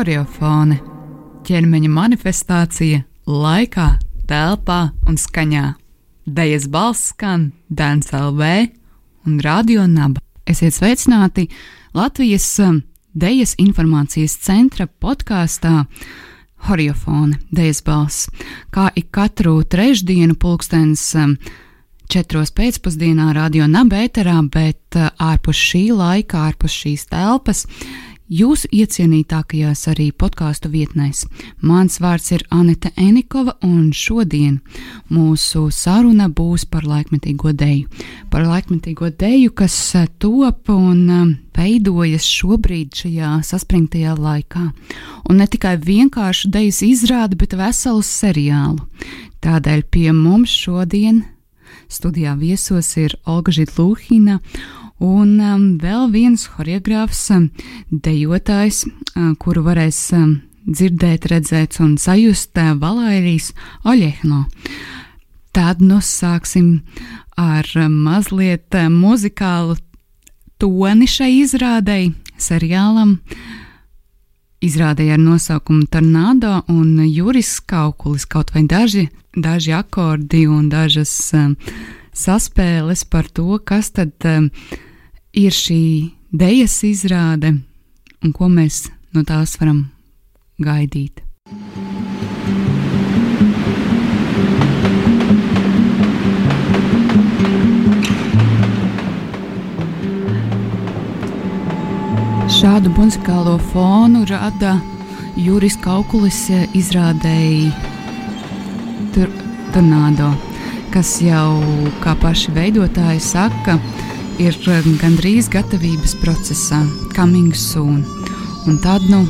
Horeofone - ķermeņa manifestācija laikā, telpā un skaņā. Dejas balss skan Dēns LV un Radio Naba. Esiet sveicināti Latvijas um, Dejas informācijas centra podkāstā Horeofone - Dejas balss. Kā ik katru trešdienu pulkstens um, četros pēcpusdienā radio nabēterā, bet uh, ārpus šī laika, ārpus šīs telpas jūsu iecienītākajās arī podkāstu vietnēs. Mans vārds ir Anita Enikova, un šodien mūsu saruna būs par laikmetīgo deju. Par laikmetīgo deju, kas eh, top un eh, veidojas šobrīd šajā saspringtajā laikā. Un ne tikai vienkārši dejas izrādi, bet veselu seriālu. Tādēļ pie mums šodien studijā viesos ir Olga Žitlūhina Un um, vēl viens choreogrāfs, um, dejotājs, uh, kuru varēs um, dzirdēt, redzēt un sajust uh, Valērijas Oļehno. Tad nu sāksim ar um, mazliet uh, muzikālu toni šai izrādei, seriālam. Izrādēja ar nosaukumu Tornado un Juris Kaukulis, kaut vai daži, daži akordi un dažas um, saspēles par to, kas tad um, ir šī dejas izrāde un ko mēs no tās varam gaidīt. Šādu muzikālo fonu rada Juris Kaukulis izrādēji tur, Tornado, kas jau, kā paši veidotāji saka, ir um, gandrīz gatavības procesā, coming soon. Un tad nu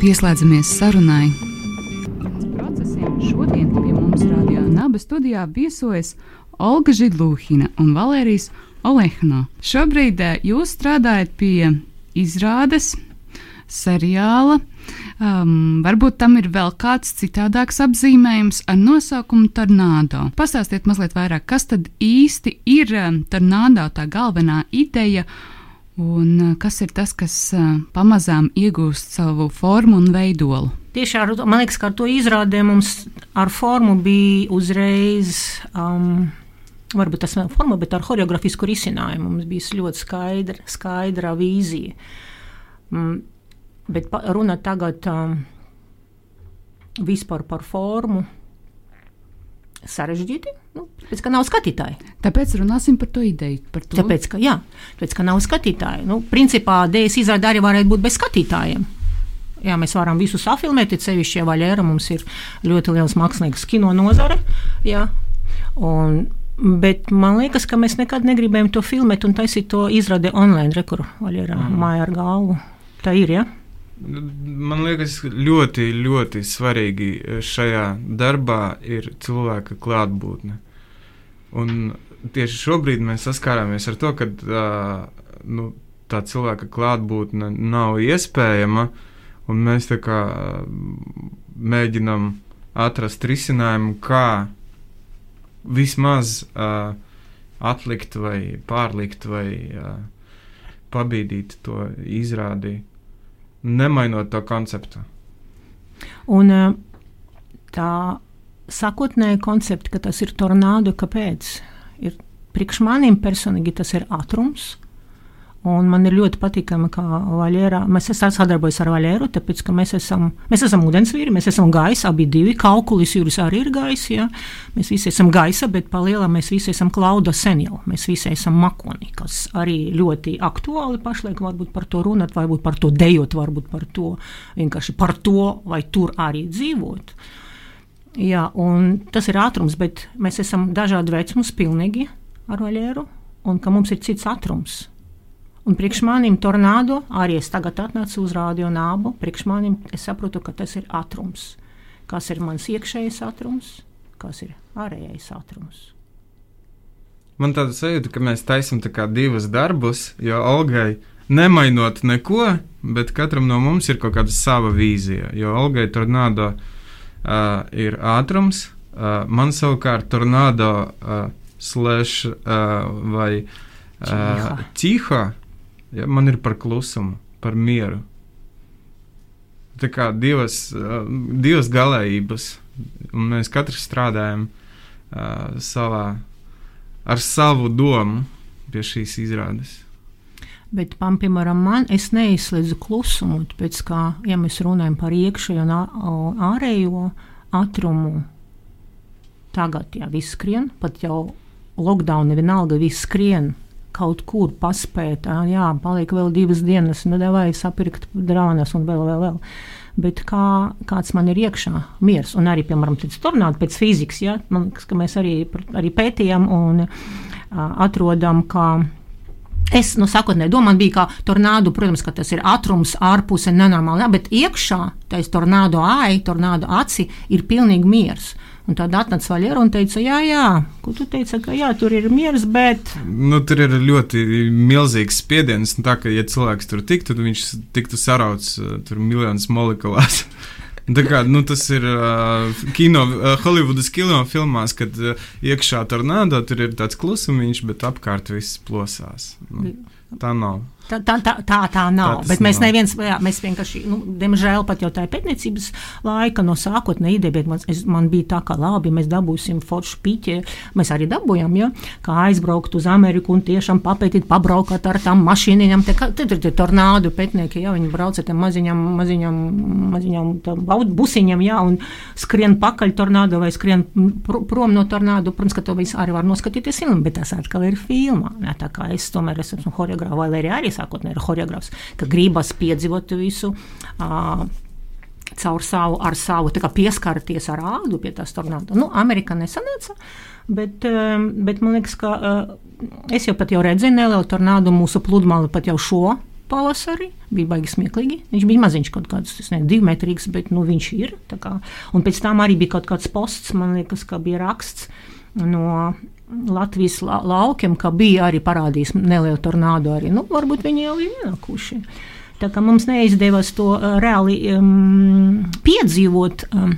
pieslēdzamies sarunai. Procesiem šodien pie mums rādījā Naba studijā viesojas Olga Židlūhina un Valērijas Olehno. Šobrīd eh, jūs strādājat pie izrādes seriāla Um, varbūt tam ir vēl kāds citādāks apzīmējums ar nosaukumu tornado. Pastāstiet mazliet vairāk, kas tad īsti ir um, tornado tā galvenā ideja. Un uh, kas ir tas, kas uh, pamazām iegūst savu formu un veidolu? Tieši ar, man liekas, ka ar to izrādē mums ar formu bija uzreiz. Um, Varbūt tas nav forma, bet ar choreogrāfisku risinājumu mums bija ļoti skaidra, skaidra vīzija. Bet runa tagad um, vispār par formu. Sarežģīti, nu, tāpēc, ka nav skatītāji. Tāpēc runāsim par to ideju. Par to. Tāpēc, ka, jā, tāpēc, ka nav skatītāji. Nu, principā dēļas izrāde arī varētu būt bez skatītājiem. Jā, mēs varam visu safilmēt, it sevišķi, ja Vaļēra mums ir ļoti liels mākslinieks kino nozare. Jā, un, Bet man liekas, ka mēs nekad negribējām to filmēt un taisīt to izrādi online, rekuru vaļā mm. māja ar galvu. Tā ir, jā. Ja? Man liekas, ļoti, ļoti svarīgi šajā darbā ir cilvēka klātbūtne. Un tieši šobrīd mēs saskārāmies ar to, ka uh, nu, tā cilvēka klātbūtne nav iespējama, un mēs tā kā mēģinam atrast risinājumu, kā vismaz uh, atlikt vai pārlikt vai uh, pabīdīt to izrādīt nemainot to konceptu. Un eh, tā sakotnēja koncepta, ka tas ir tornado, kāpēc? Ir priekš maniem personīgi tas ir ātrums, Un man ir ļoti patīkami, ka Vaļērā, mēs esam sadarbojušies ar Vaļēru, tāpēc, ka mēs esam, mēs esam ūdensvīri, mēs esam gaisa, abi divi, kalkulis jūras arī ir gaisa, jā. Mēs visi esam gaisa, bet palielā mēs visi esam klauda sen jau, mēs visi esam makoni, kas arī ļoti aktuāli pašlaik varbūt par to runāt, varbūt par to dejot, varbūt par to vienkārši par to, vai tur arī dzīvot. Jā, tas ir ātrums, bet mēs esam dažādi vecums pilnīgi ar Vaļēru, un ka mums ir cits ātrums Un priekš manim tornado arī es tagad atnācu uz rādio nābu. Priekš manim es saprotu, ka tas ir ātrums. Kas ir mans iekšējais ātrums, kas ir ārējais ātrums. Man tāda sajūta, ka mēs taisām divus darbus, jo Olgai nemainot neko, bet katram no mums ir kaut kāda sava vīzija. Jo Olgai tornado uh, ir ātrums, uh, man savukārt tornado uh, slash uh, vai uh, tīha Ja, man ir par klusumu, par mieru. tā kā divas, divas galējības, un mēs katrs strādājam uh, savā, ar savu domu pie šīs izrādes. Bet, man, piemēram, man, es neizslēdzu klusumu, pēc kā, ja mēs runājam par iekšējo un ārējo atrumu, tagad jā, viss skrien, pat jau lockdown, vienalga viss skrien, kaut kur paspēt, jā, paliek vēl divas dienas, nu, vai sapirkt drānas un vēl, vēl, vēl. Bet kā, kāds man ir iekšā miers, un arī, piemēram, pēc tornāda, pēc fizikas, ja, man liekas, ka mēs arī, arī pētījām un uh, atrodam, ka Es nu, sākotnēji domāju, bija kā tornādo, protams, ka tas ir ātrums, ārpuse nenormāli, jā, bet iekšā tais tornādo āja, tornādo aci ir pilnīgi miers. Un tad atnāca Vaļera un teica, jā, jā, ko tu teici, ka jā, tur ir miers, bet. Nu, tur ir ļoti milzīgs spiediens. Tā kā, ja cilvēks tur tiktu, tad viņš tiktu sarauts tur miljonus molekulās. Tā kā, nu, tas ir uh, kino, uh, Holivudas kino filmās, kad uh, iekšā tur nāda, tur ir tāds klusumiņš, bet apkārt viss plosās. Nu, tā nav. Tā, tā, tā, tā, nav. Tā bet mēs nav. neviens, jā, mēs vienkārši, nu, diemžēl, pat jau tā pētniecības laika no sākotnē ideja, bet man, es, man bija tā, ka labi, mēs dabūsim foršu piķi. Mēs arī dabūjām, ja, kā aizbraukt uz Ameriku un tiešām papētīt, pabraukt ar tām mašīnām. Tad ir tornādu pētnieki, ja viņi brauc ar tiem maziņām, maziņām, maziņām busiņiem, ja, un skrien pakaļ tornādu vai skrien prom no tornādu. Protams, ka to visu arī var noskatīties filmā, bet tas atkal ir filmā. Ja, tā kā es tomēr esmu horeogrāfs vai arī sākotnēji ir choreogrāfs, ka gribas piedzīvot visu. Uh, Caur savu, ar savu pieskarties ar ādu pie tā tornāda. Nu, Amerikā nesanāca, bet, bet man liekas, ka es jau pat jau redzēju nelielu tornādu mūsu pludmali pat jau šo pavasarī. Bija baigi smieklīgi. Viņš bija maziņš, kaut kāds nezinu, divi metrīgs, bet nu, viņš ir. Un pēc tam arī bija kaut kāds posts, man liekas, ka bija raksts no Latvijas la laukiem, ka bija arī parādījis nelielu tornādu. Arī. Nu, varbūt viņi jau ir ienākuši. Tā kā mums neizdevās to uh, reāli um, piedzīvot, um,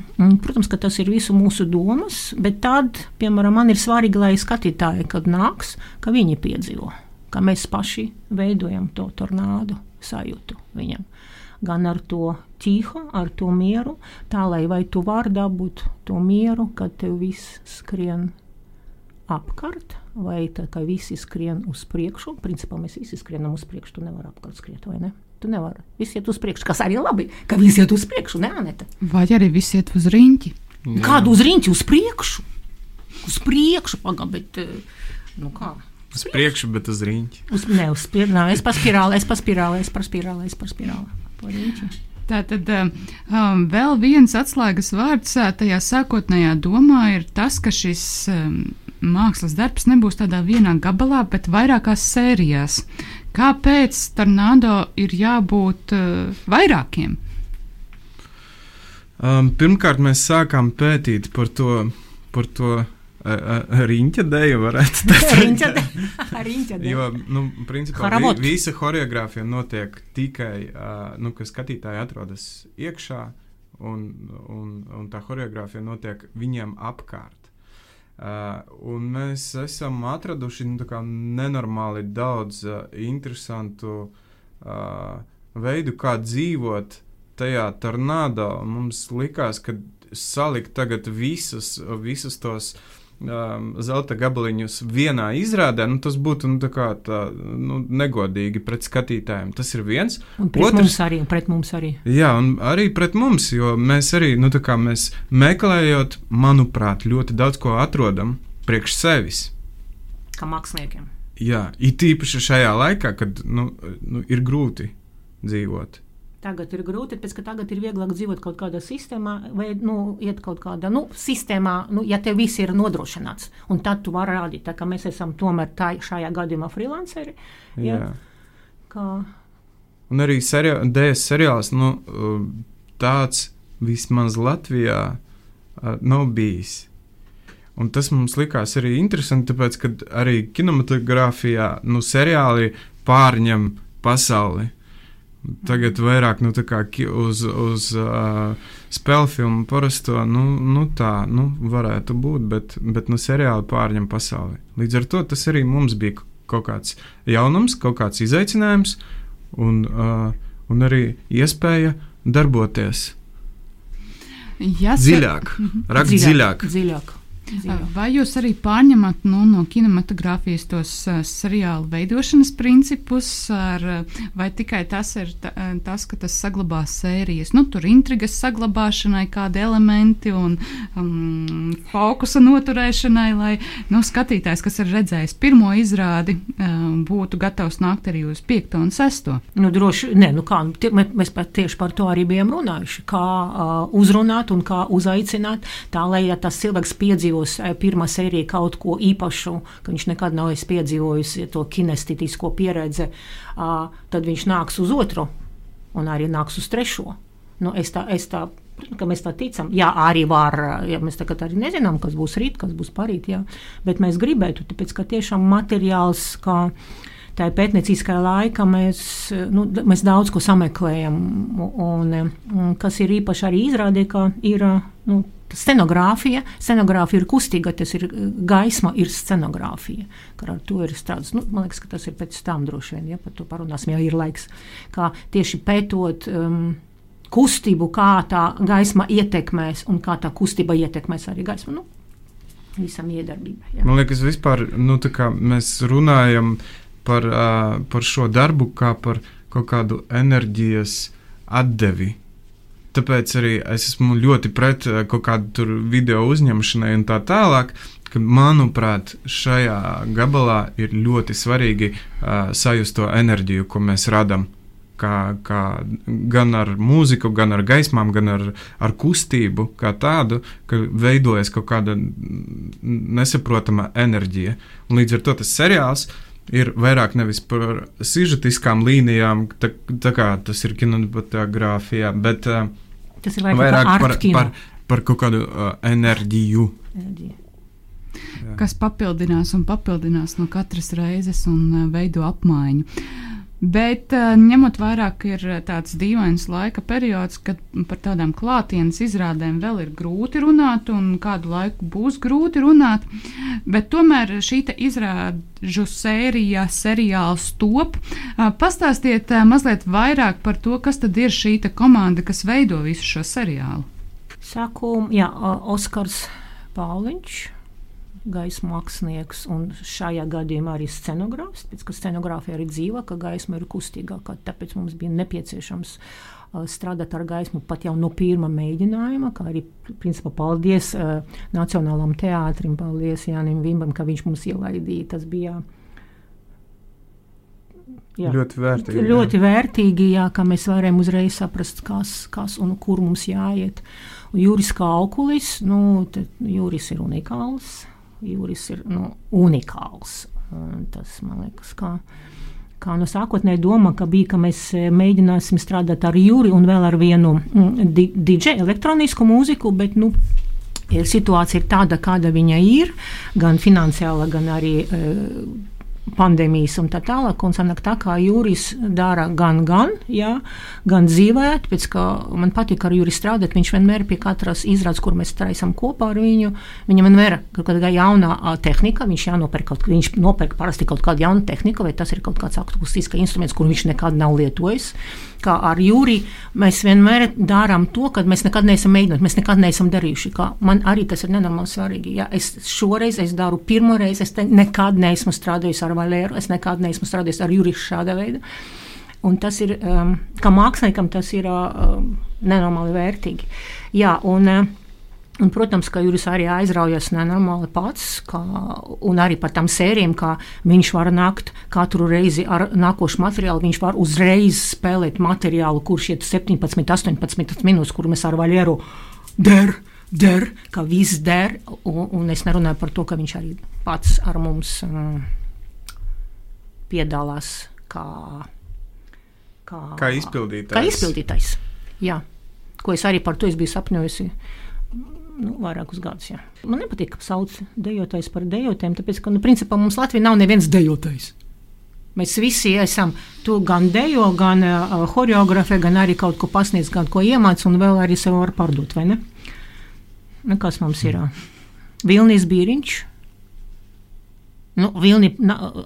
protams, ka tas ir visu mūsu domas, bet tad, piemēram, man ir svarīgi, lai skatītāji, kad nāks, ka viņi piedzīvo, ka mēs paši veidojam to tornādu sajūtu viņam. Gan ar to tīhu, ar to mieru, tā lai vai tu vari dabūt to mieru, kad tev viss skrien apkārt, vai tā kā visi skrien uz priekšu. Principā mēs visi skrienam uz priekšu, tu nevari apkārt skriet, vai ne? Tu nevari. Visi iet uz priekšu, kas arī labi, ka visi iet uz priekšu, ne Aneta? Vai arī visi iet uz riņķi? Jā. Kādu uz riņķi? Uz priekšu! Uz priekšu, pagaidi, bet eh, nu kā? Uz priekšu, bet uz riņķi. Uz, ne, uz spirāli, es pa spirāli, es pa spirāli, es pa spirāli, es pa spirāli. Tā tad um, um, vēl viens atslēgas vārds tajā sākotnējā domā ir tas, ka šis um, mākslas darbs nebūs tādā vienā gabalā, bet vairākās sērijās. Kāpēc tornado ir jābūt uh, vairākiem? Um, pirmkārt, mēs sākām pētīt par to, par to riņķa dēļu, varētu teikt. riņķa dēļ. jo, nu, principā, vi, visa choreogrāfija notiek tikai, uh, nu, ka skatītāji atrodas iekšā, un, un, un tā choreogrāfija notiek viņiem apkārt. Uh, un mēs esam atraduši nu, nenormāli daudz uh, interesantu uh, veidu, kā dzīvot tajā tornādo. Mums likās, ka salikt tagad visas, visas tos um, zelta gabaliņus vienā izrādē, nu, tas būtu nu, tā tā, nu, negodīgi pret skatītājiem. Tas ir viens. Un pret Otrs, mums arī. Pret mums arī. Jā, un arī pret mums, jo mēs arī nu, mēs meklējot, manuprāt, ļoti daudz ko atrodam priekš sevis. Kā māksliniekiem. Jā, it īpaši šajā laikā, kad nu, nu, ir grūti dzīvot. Tagad ir grūti, tāpēc ka tagad ir vieglāk dzīvot kaut kādā sistēmā, vai nu, iet kaut kādā nu, sistēmā, nu, ja tev viss ir nodrošināts. Un tad tu vari rādīt, ka mēs esam tomēr tā, šajā gadījumā freelanceri. Ja, kā... Un arī seri DS seriāls, nu, tāds vismaz Latvijā nav bijis. Un tas mums likās arī interesanti, tāpēc, ka arī kinematogrāfijā nu, seriāli pārņem pasauli. Tagad vairāk nu, uz, uz uh, spēļu filmu parasto, nu, nu tā nu, varētu būt, bet, bet nu, seriāli pārņem pasauli. Līdz ar to tas arī mums bija kaut kāds jaunums, kaut kāds izaicinājums un, uh, un arī iespēja darboties. Ja Dziļāk, rakt dziļāk. dziļāk. dziļāk. Vai jūs arī pārņemat nu, no kinematogrāfijas tos uh, seriālu veidošanas principus, ar, vai tikai tas ir ta, tas, ka tas saglabās sērijas? Nu, tur intrigas saglabāšanai kādi elementi un um, fokusa noturēšanai, lai nu, skatītājs, kas ir redzējis pirmo izrādi, um, būtu gatavs nākt arī uz piekto un sesto. Nu, droši, ne, nu kā, tie, mē- mēs pat tieši par to arī bijām runājuši. Kā uh, uzrunāt un kā uzaicināt, tā lai ja tas cilvēks piedzīvos uh, pirmā sērija kaut ko īpašu, ka viņš nekad nav piedzīvojis to kinestetisko pieredzi, tad viņš nāks uz otru un arī nāks uz trešo. Nu, es tā, es tā, ka mēs tā ticam. Jā, arī var, ja mēs tagad arī nezinām, kas būs rīt, kas būs parīt, jā, bet mēs gribētu, tāpēc, ka tiešām materiāls, kā tā ir pētnieciskā laika, mēs, nu, mēs daudz ko sameklējam. Un, un kas ir īpaši arī izrādē, ka ir nu, scenogrāfija. Scenogrāfija ir kustīga, tas ir gaisma, ir scenogrāfija. Ar to ir strādāts. Nu, man liekas, ka tas ir pēc tam droši vien, ja par to parunāsim, ja ir laiks. Kā tieši pētot. Um, Kustību, kā tā gaisma ietekmēs, un kā tā kustība ietekmēs arī gaismu. Nu, visam iedarbībai. jā. Man liekas, vispār nu, mēs runājam par, uh, par šo darbu kā par kaut kādu enerģijas atdevi. Tāpēc arī es esmu ļoti pret ā, kaut kādu video uzņemšanai un tā tālāk. Manuprāt, šajā gabalā ir ļoti svarīgi uh, sajust to enerģiju, ko mēs radām. Kā, kā gan ar mūziku, gan ar gaismām, gan ar, ar kustību, kā tādu, ka veidojas kaut kāda nesaprotama enerģija. Un līdz ar to tas seriāls ir vairāk nevis par sižetiskām līnijām, tā, tā kā tas ir kinematogrāfijā, bet uh, Tas ir vairāk, vairāk vairāk par, par, par kaut kādu uh, enerģiju. par. kas papildinās un papildinās no katras reizes un uh, veido apmaiņu. Bet uh, ņemot vērā, ka ir uh, tāds dīvains laika periods, kad par tādām klātienes izrādēm vēl ir grūti runāt, un kādu laiku būs grūti runāt, bet tomēr šī izrāžu sērija, seriāls top. Uh, Pastāstiet mazliet vairāk par to, kas tad ir šī komanda, kas veido visu šo seriālu. Sākumā, Oskars Pauliņš, gaisa mākslinieks, un šajā gadījumā arī scenogrāfs. Pēc tam scenogrāfija arī dzīva, ka gaisma ir kustīgāka. Tāpēc mums bija nepieciešams uh, strādāt ar gaismu pat jau no pirmā mēģinājuma. Kā arī, principā, paldies uh, Nacionālajam teātrim, paldies Jānim Vimbam, ka viņš mums ielaidīja. Tas bija jā, Ļoti vērtīgi. jā. Ļoti vērtīgi, jā, ka mēs varējām uzreiz saprast, kas, kas un kur mums jāiet. Juris kā aukulis, nu, tad Juris ir unikāls. Juris ir nu, unikāls. Un tas man liekas, kā. Kā no sākotnēji doma, ka bija, ka mēs eh, mēģināsim strādāt ar Juri un vēl ar vienu mm, di- DJ elektronisku mūziku, bet nu, ir situācija ir tāda, kāda viņa ir, gan finansiāla, gan arī e, pandēmijas un tā tālāk. Un sanāk tā, kā Juris dara gan, gan, jā, gan dzīvē, tāpēc, ka man patīk ar Juri strādāt, viņš vienmēr pie katras izrādes, kur mēs taisam kopā ar viņu, viņam vienmēr kaut kāda jauna ā, tehnika, viņš jānopērk kaut, viņš nopērk parasti kaut kādu jaunu tehniku, vai tas ir kaut kāds akustisks instruments, kur viņš nekad nav lietojis. Kā ar Jūri mēs vienmēr darām to, ka mēs nekad neesam mēģinājuši, mēs nekad neesam darījuši. Kā man arī tas ir nenormāli svarīgi. Ja es šoreiz es daru pirmo reizi, es nekad neesmu strādājis ar Valēru, es nekad neesmu strādājis ar Jūri šāda veida. Un tas ir, um, kā māksliniekam, tas ir um, nenormāli vērtīgi. Jā, un, uh, Un, protams, ka Juris arī aizraujas nenormāli pats, kā, un arī par tām sērijām, kā viņš var nākt katru reizi ar nākošu materiālu. Viņš var uzreiz spēlēt materiālu, kurš ir 17, 18 minūtes, kur mēs ar Valieru der, der, ka viss der. Un, un es nerunāju par to, ka viņš arī pats ar mums um, piedalās kā, kā, Kā izpildītājs. Kā izpildītājs. Jā. Ko es arī par to biju sapņojusi nu, vairākus gadus. Jā. Man nepatīk, ka sauc dejotājs par dejotājiem, tāpēc, ka, nu, principā mums Latvijā nav neviens dejotājs. Mēs visi esam tu gan dejo, gan uh, choreogrāfē, gan arī kaut ko pasniedz, gan ko iemācīt, un vēl arī sev var pārdot, vai ne? Nu, kas mums ir? Vilnis Bīriņš, Nu, Vilni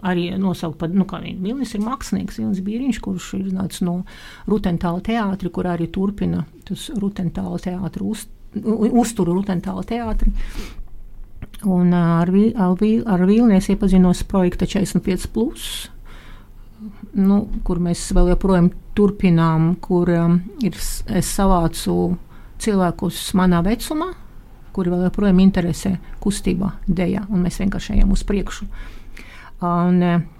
arī nosaukt par, nu, kā Vilnis ir mākslinieks, Vilnis Bīriņš, kurš ir nācis no Rutentāla teātra, kur arī turpina tas Rutentāla teātra uz, uzturu Rutentāla teātri. Un ar, ar, ar Vilni es iepazinos projekta 45 plus, nu, kur mēs vēl joprojām turpinām, kur um, ir, es savācu cilvēkus manā vecumā, kuri vēl joprojām interesē kustībā, dēļā, un mēs vienkārši ejam uz priekšu. Un, uh,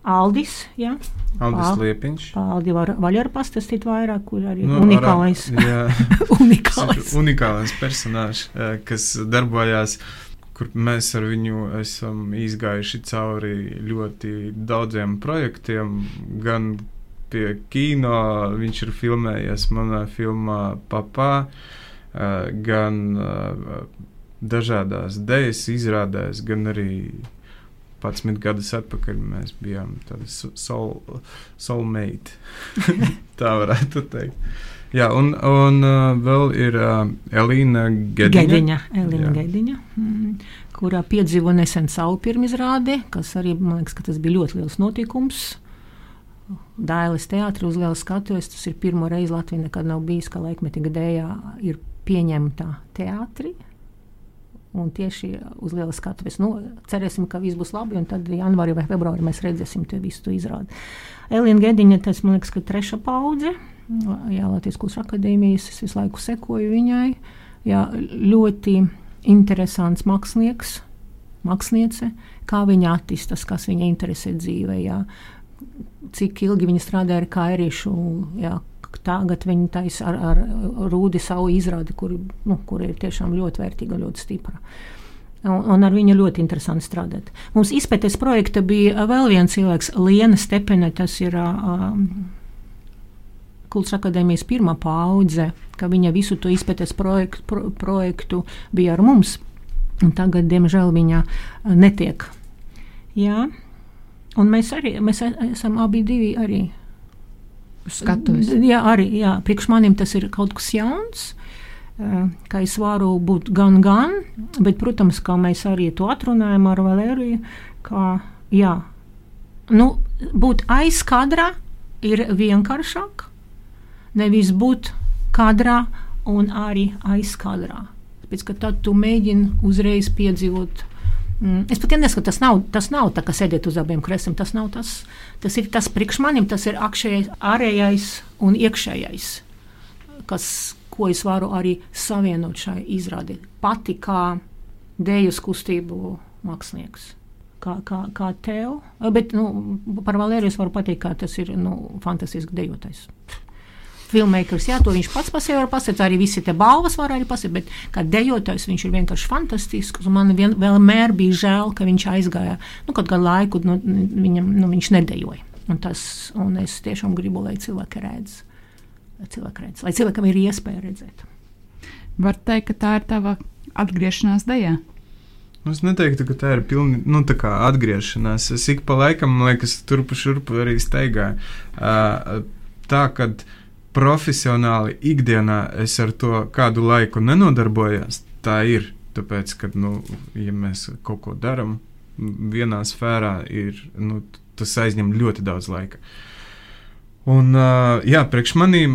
Aldis, jā. Aldis Liepiņš. Paldi var, vaļar pastāstīt vairāk, kur arī nu, unikālais. Ar, unikālais. unikālais personāžs, eh, kas darbojās, kur mēs ar viņu esam izgājuši cauri ļoti daudziem projektiem, gan pie kino, viņš ir filmējies manā filmā Papā, gan dažādās dēļas izrādēs, gan arī 11 gadus atpakaļ mēs bijām tādi soul, soulmate. Tā varētu teikt. Jā, un, un uh, vēl ir uh, Elīna Gediņa. Gediņa, Elīna Jā. Gediņa mm, kurā piedzīvo nesen savu pirmizrādi, kas arī, man liekas, tas bija ļoti liels notikums. Dailes teātris uz liela skatuves. Tas ir pirmo reizi Latvijā nekad nav bijis, ka laikmetī gadējā ir pieņemta teātri. Un tieši uz lielas skatuves. Nu, cerēsim, ka viss būs labi, un tad janvārī vai februārī mēs redzēsim to visu izrādi. Elīna Gediņa, tas man liekas, ka treša paudze. Jā, Latvijas Kultūras akadēmijas, es visu laiku sekoju viņai. Jā, ļoti interesants mākslinieks, māksliniece, kā viņa attīstās, kas viņa interesē dzīvē. Jā. Cik ilgi viņa strādāja ar kairīšu, jā, tagad viņi taisa ar, ar rūdi savu izrādi, kur, nu, kur ir tiešām ļoti vērtīga, ļoti stipra. Un, un ar viņu ļoti interesanti strādāt. Mums izpētes projekta bija vēl viens cilvēks, Liena Stepene, tas ir um, Kultūras akadēmijas pirmā paudze, ka viņa visu to izpētes projektu, pro, projektu bija ar mums. Tagad, diemžēl, viņa netiek. Jā. Un mēs arī mēs esam abi divi arī skatuves. Jā, arī jā, priekš manim tas ir kaut kas jauns. Ka es varu būt gan, gan, bet, protams, kā mēs arī to atrunājam ar Valēriju, ka jā, nu, būt aiz kadra ir vienkāršāk, nevis būt kadrā un arī aiz kadrā. Pēc, tad tu mēģini uzreiz piedzīvot Mm. Es pat nesaku, tas nav, tas nav tā, ka sēdēt uz abiem krēsliem. Tas nav tas. Tas ir tas priekš manim, tas ir akšējais, ārējais un iekšējais, kas, ko es varu arī savienot šai izrādē. Pati kā dēļas kustību mākslinieks. Kā, kā, kā tev, bet nu, par Valēriju varu pateikt, ka tas ir nu, fantastisks dejotais filmmakers, jā, to viņš pats par sevi var pasakāt, arī visi te balvas var arī pasakāt, bet kā dejotājs viņš ir vienkārši fantastisks. Man vien, vienmēr bija žēl, ka viņš aizgāja, nu, kaut kādu laiku, nu, viņam, nu, viņš nedejoja. Un, tas, un es tiešām gribu, lai cilvēki redz, lai, cilvēki redz, lai cilvēkam ir iespēja redzēt. Var teikt, ka tā ir tava atgriešanās dejā. Nu, es neteiktu, ka tā ir pilnīgi nu, tā atgriešanās. Es ik pa laikam, man liekas, turpu šurpu arī steigāju. Uh, tā, kad uh, profesionāli ikdienā es ar to kādu laiku nenodarbojos. Tā ir. Tāpēc, ka, nu, ja mēs kaut ko darām vienā sfērā, ir, nu, tas aizņem ļoti daudz laika. Un, jā, priekš manīm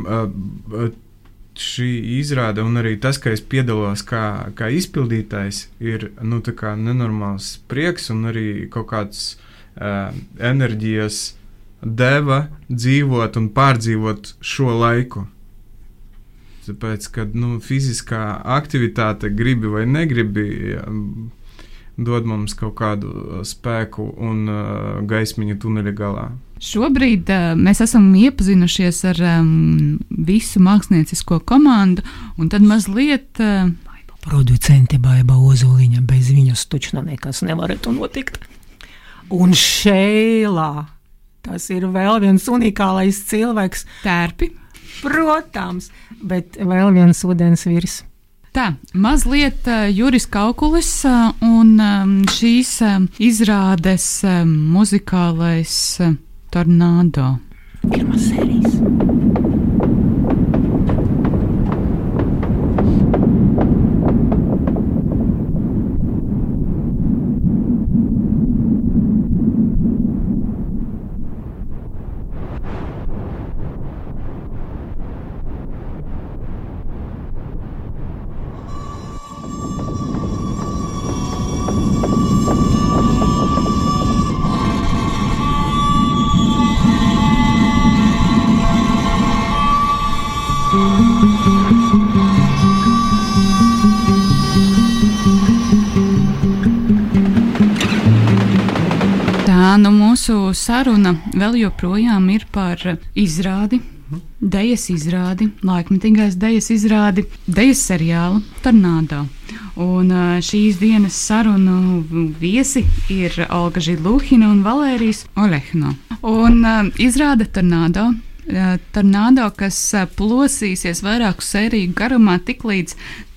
šī izrāde, un arī tas, ka es piedalos kā, kā izpildītājs, ir nu, nenormāls prieks un arī kaut kāds enerģijas deva dzīvot un pārdzīvot šo laiku. Tāpēc, kad nu, fiziskā aktivitāte, gribi vai negribi, dod mums kaut kādu spēku un uh, gaismiņu tuneļa galā. Šobrīd uh, mēs esam iepazinušies ar um, visu māksliniecisko komandu, un tad mazliet. Uh, Producente Baiba Ozoliņa, bez viņas taču nekas nevarētu notikt. Un Šēlā Tas ir vēl viens unikālais cilvēks. Tērpi. Protams, bet vēl viens ūdens virs. Tā, mazliet uh, Juris Kaukulis uh, un um, šīs uh, izrādes uh, muzikālais uh, tornado. Pirmā sērijas. Mūsu saruna vēl joprojām ir par izrādi. Dejas izrādi, laikmetīgais dejas izrādi, dejas seriālu Tornado. Un šīs dienas sarunu viesi ir Olga Žilūhina un Valērijas Olehno. Un izrāda Tornado tornado, kas plosīsies vairāku sēriju garumā, tiklīdz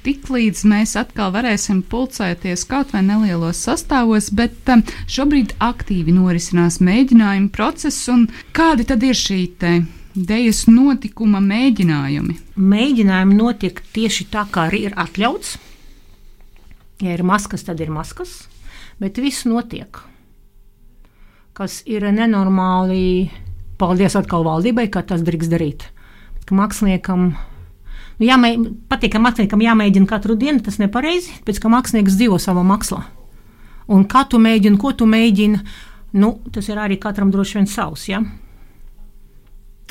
tiklīdz mēs atkal varēsim pulcēties kaut vai nelielos sastāvos, bet um, šobrīd aktīvi norisinās mēģinājumu process. Kādi tad ir šī dēļas notikuma mēģinājumi? Mēģinājumi notiek tieši tā, kā arī ir atļauts. Ja ir maskas, tad ir maskas, bet viss notiek. Kas ir nenormāli, paldies atkal valdībai, ka tas drīkst darīt. Ka māksliniekam Nu, jāmē, patīk, ka māksliniekam jāmēģina katru dienu, tas nepareizi, pēc kā mākslinieks dzīvo savā mākslā. Un kā tu mēģini, ko tu mēģini, nu, tas ir arī katram droši vien savs. Ja?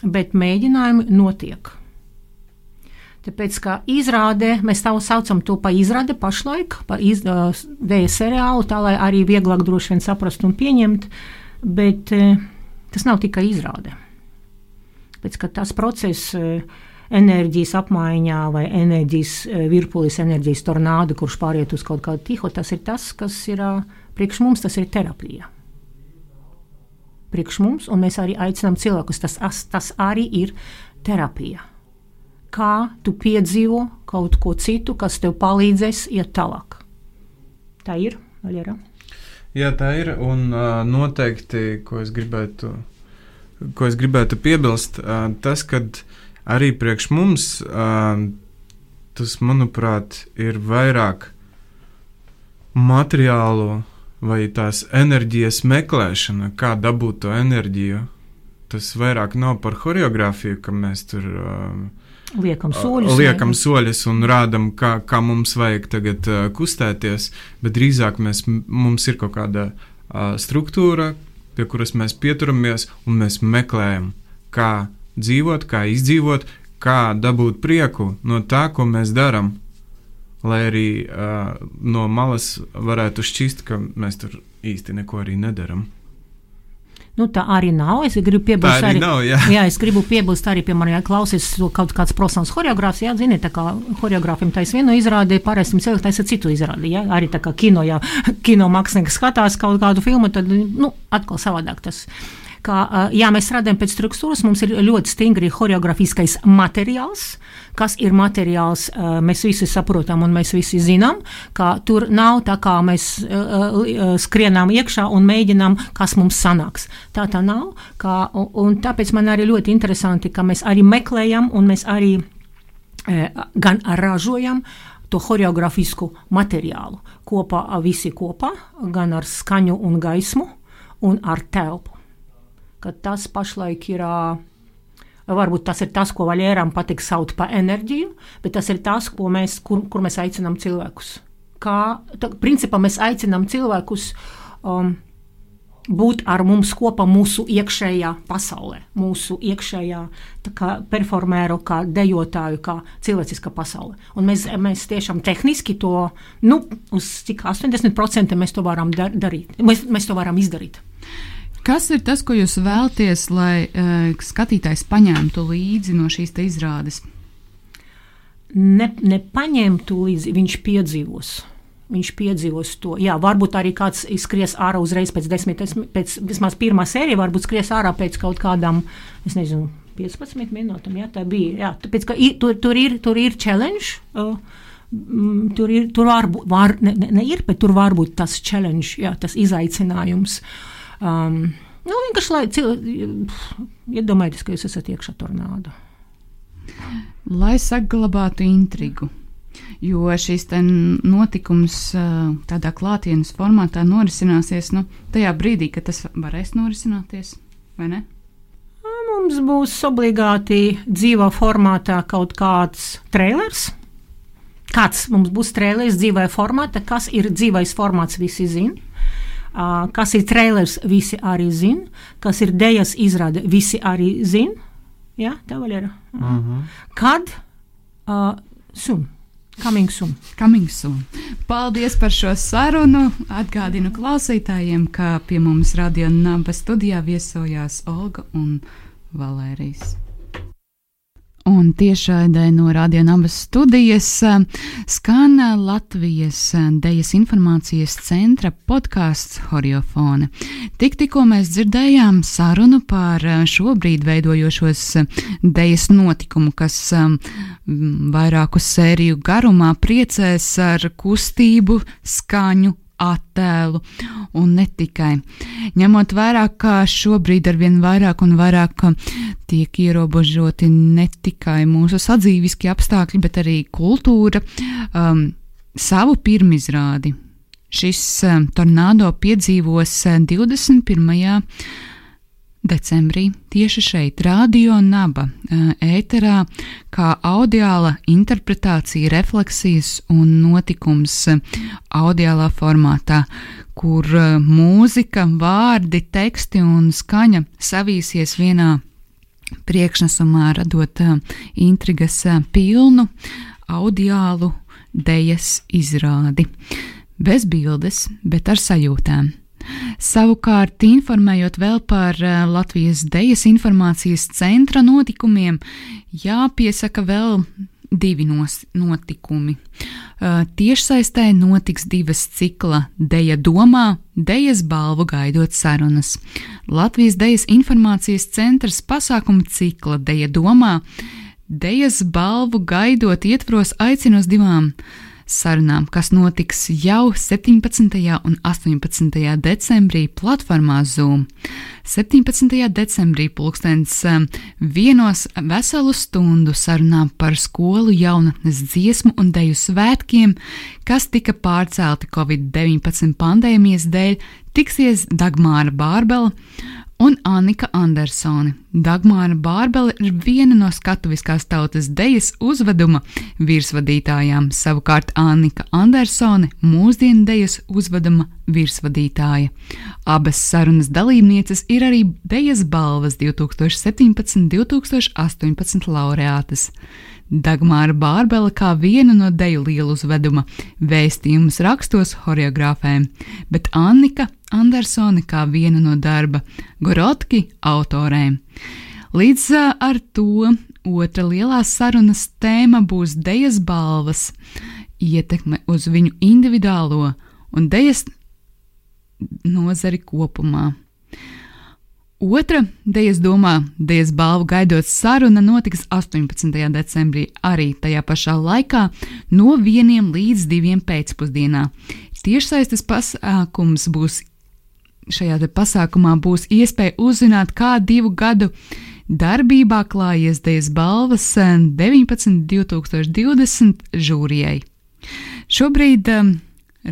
Bet mēģinājumi notiek. Tāpēc, kā izrādē, mēs tā saucam to par izrādi pašlaik, par dēļa seriālu, tā lai arī vieglāk droši vien saprast un pieņemt, bet tas nav tikai izrāde. Pēc, tas process enerģijas apmaiņā vai enerģijas eh, virpulis, enerģijas tornādu, kurš pāriet uz kaut kādu tiho, tas ir tas, kas ir priekš mums, tas ir terapija. Priekš mums, un mēs arī aicinām cilvēkus, tas, tas arī ir terapija. Kā tu piedzīvo kaut ko citu, kas tev palīdzēs iet tālāk. Tā ir, Vaļera. Jā, tā ir, un noteikti, ko es gribētu, ko es gribētu piebilst, tas, kad uh, arī priekš mums tas, manuprāt, ir vairāk materiālu vai tās enerģijas meklēšana, kā dabūt to enerģiju. Tas vairāk nav par choreogrāfiju, ka mēs tur uh, liekam soļus, liekam soļus un rādām, kā, kā mums vajag tagad uh, kustēties, bet drīzāk mēs, mums ir kaut kāda uh, struktūra, pie kuras mēs pieturamies un mēs meklējam, kā dzīvot, kā izdzīvot, kā dabūt prieku no tā, ko mēs darām. Lai arī uh, no malas varētu šķist, ka mēs tur īsti neko arī nedaram. Nu, tā arī nav. Es gribu piebilst, arī, arī, nav, jā. Jā, es gribu piebilst arī, piemēram, ja klausies kaut kāds profesionāls choreogrāfs, jā, zini, tā kā choreogrāfiem taisa vienu izrādi, pārējiem cilvēkiem taisa citu izrādi, jā, arī tā kā kino, ja kino mākslinieks skatās kaut kādu filmu, tad, nu, atkal savādāk tas. Uh, ka jā, mēs strādājam pēc struktūras, mums ir ļoti stingri choreogrāfiskais materiāls. Kas ir materiāls, mēs visi saprotam un mēs visi zinām, ka tur nav tā kā mēs skrienām iekšā un mēģinām, kas mums sanāks. Tā tā nav. Kā, un tāpēc man arī ļoti interesanti, ka mēs arī meklējam un mēs arī gan ražojam to choreogrāfisku materiālu kopā, visi kopā, gan ar skaņu un gaismu un ar telpu ka tas pašlaik ir. Varbūt tas ir tas, ko Vaļēram patīk saukt par enerģiju, bet tas ir tas, mēs, kur, kur mēs aicinām cilvēkus. Kā, tā, principā mēs aicinām cilvēkus um, būt ar mums kopā mūsu iekšējā pasaulē, mūsu iekšējā kā performēru, kā dejotāju, kā cilvēciska pasaule. Un mēs, mēs tiešām tehniski to, nu, uz cik 80% mēs to varam dar darīt, mēs, mēs to varam izdarīt. Kas ir tas, ko jūs vēlaties, lai uh, skatītājs paņemtu līdzi no šīs izrādes? Ne, nepaņemtu līdzi, viņš piedzīvos. Viņš piedzīvos to. Jā, varbūt arī kāds skries ārā uzreiz pēc desmit, pēc vismaz pirmā sērija, varbūt skries ārā pēc kaut kādām, es nezinu, 15 minūtēm. Jā, tā bija. Jā, tāpēc, ka ir, tur, tur, ir, tur ir challenge. Uh, Tur ir, tur var, var ne, ne, ne ir, bet tur var būt tas challenge, jā, tas izaicinājums. Uh, Um, nu, vienkārši lai iedomājieties, ka jūs esat iekšā tornādo. Lai saglabātu intrigu. Jo šis notikums tādā klātienes formātā norisināsies nu, tajā brīdī, kad tas varēs norisināties, vai ne? Mums būs obligāti dzīvā formātā kaut kāds trailers. Kāds mums būs trailers dzīvā formātā, kas ir dzīvais formāts, visi zina. Kas ir trailers, visi arī zina. Kas ir dēļas izrāde, visi arī zina. Ja, tā vēl ir. Uh -huh. Kad uh, sun? Coming soon. Coming soon. Paldies par šo sarunu. Atgādinu klausītājiem, ka pie mums radio naba studijā viesojās Olga un Valērijas. Un tiešraidē no Radionabas studijas eh, skan Latvijas eh, Dejas informācijas centra podkāsts Horiofone. Tik tikko mēs dzirdējām sarunu par eh, šobrīd veidojošos Dejas notikumu, kas vairāku sēriju garumā priecēs ar kustību, skaņu, attēlu un ne tikai. Ņemot vērā, ka šobrīd ar vien vairāk un vairāk tiek ierobežoti ne tikai mūsu sadzīviskie apstākļi, bet arī kultūra, um, savu pirmizrādi. Šis um, tornado piedzīvos 21 decembrī tieši šeit, Radio Naba, ēterā, kā audiāla interpretācija, refleksijas un notikums audiālā formātā, kur mūzika, vārdi, teksti un skaņa savīsies vienā priekšnesumā, radot intrigas pilnu audiālu dejas izrādi. Bez bildes, bet ar sajūtām. Savukārt, informējot vēl par eh, Latvijas Dejas informācijas centra notikumiem, jāpiesaka vēl divi notikumi. Uh, tiešsaistē notiks divas cikla Deja domā, Dejas balvu gaidot sarunas. Latvijas Dejas informācijas centrs pasākumu cikla Deja domā, Dejas balvu gaidot ietvaros aicina uz divām sarunām, kas notiks jau 17. un 18. decembrī platformā Zoom. 17. decembrī pulkstens um, vienos veselu stundu sarunām par skolu jaunatnes dziesmu un deju svētkiem, kas tika pārcelti Covid-19 pandēmijas dēļ, tiksies Dagmāra Bārbela un Annika Andersone. Dagmāra Bārbele ir viena no skatuviskās tautas dejas uzveduma virsvadītājām, savukārt Annika Andersone - mūsdienu dejas uzveduma virsvadītāja. Abas sarunas dalībnieces ir arī dejas balvas 2017-2018 laureātes. Dagmāra Bārbele kā viena no deju lielu uzveduma vēstījumus rakstos horeogrāfēm, bet Annika Andersone kā viena no darba Gorotki autorēm. Līdz ar to otra lielā sarunas tēma būs dejas balvas, ietekme uz viņu individuālo un dejas nozari kopumā. Otra Dejas domā, Dejas balvu gaidot saruna notiks 18. decembrī, arī tajā pašā laikā, no 1 līdz 2 pēcpusdienā. Tiešsaistes pasākums būs. Šajā pasākumā būs iespēja uzzināt, kā divu gadu darbībā klājies Dejas balvas 19. 2020 žūrijai. Šobrīd um,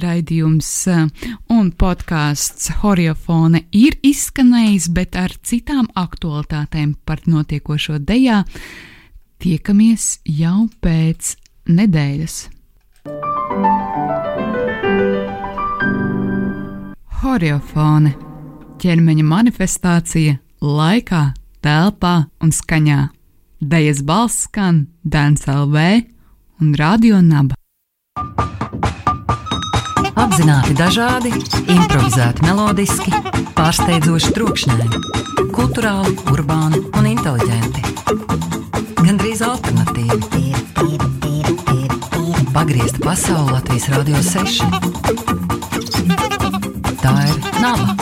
raidījums eh, un podkāsts Horiofone ir izskanējis, bet ar citām aktualitātēm par notiekošo dejā tiekamies jau pēc nedēļas. Horiofone - ķermeņa manifestācija laikā, telpā un skaņā. Dejas balss skan Dēns LV un Radio Naba. Apzināti dažādi, improvizēti melodiski, pārsteidzoši trokšņaini, kultūrāli, urbāni un inteliģenti. Gan drīz alternatīvi. Pagriezta pasaule Latvijas Rādio 6. Tā ir nava.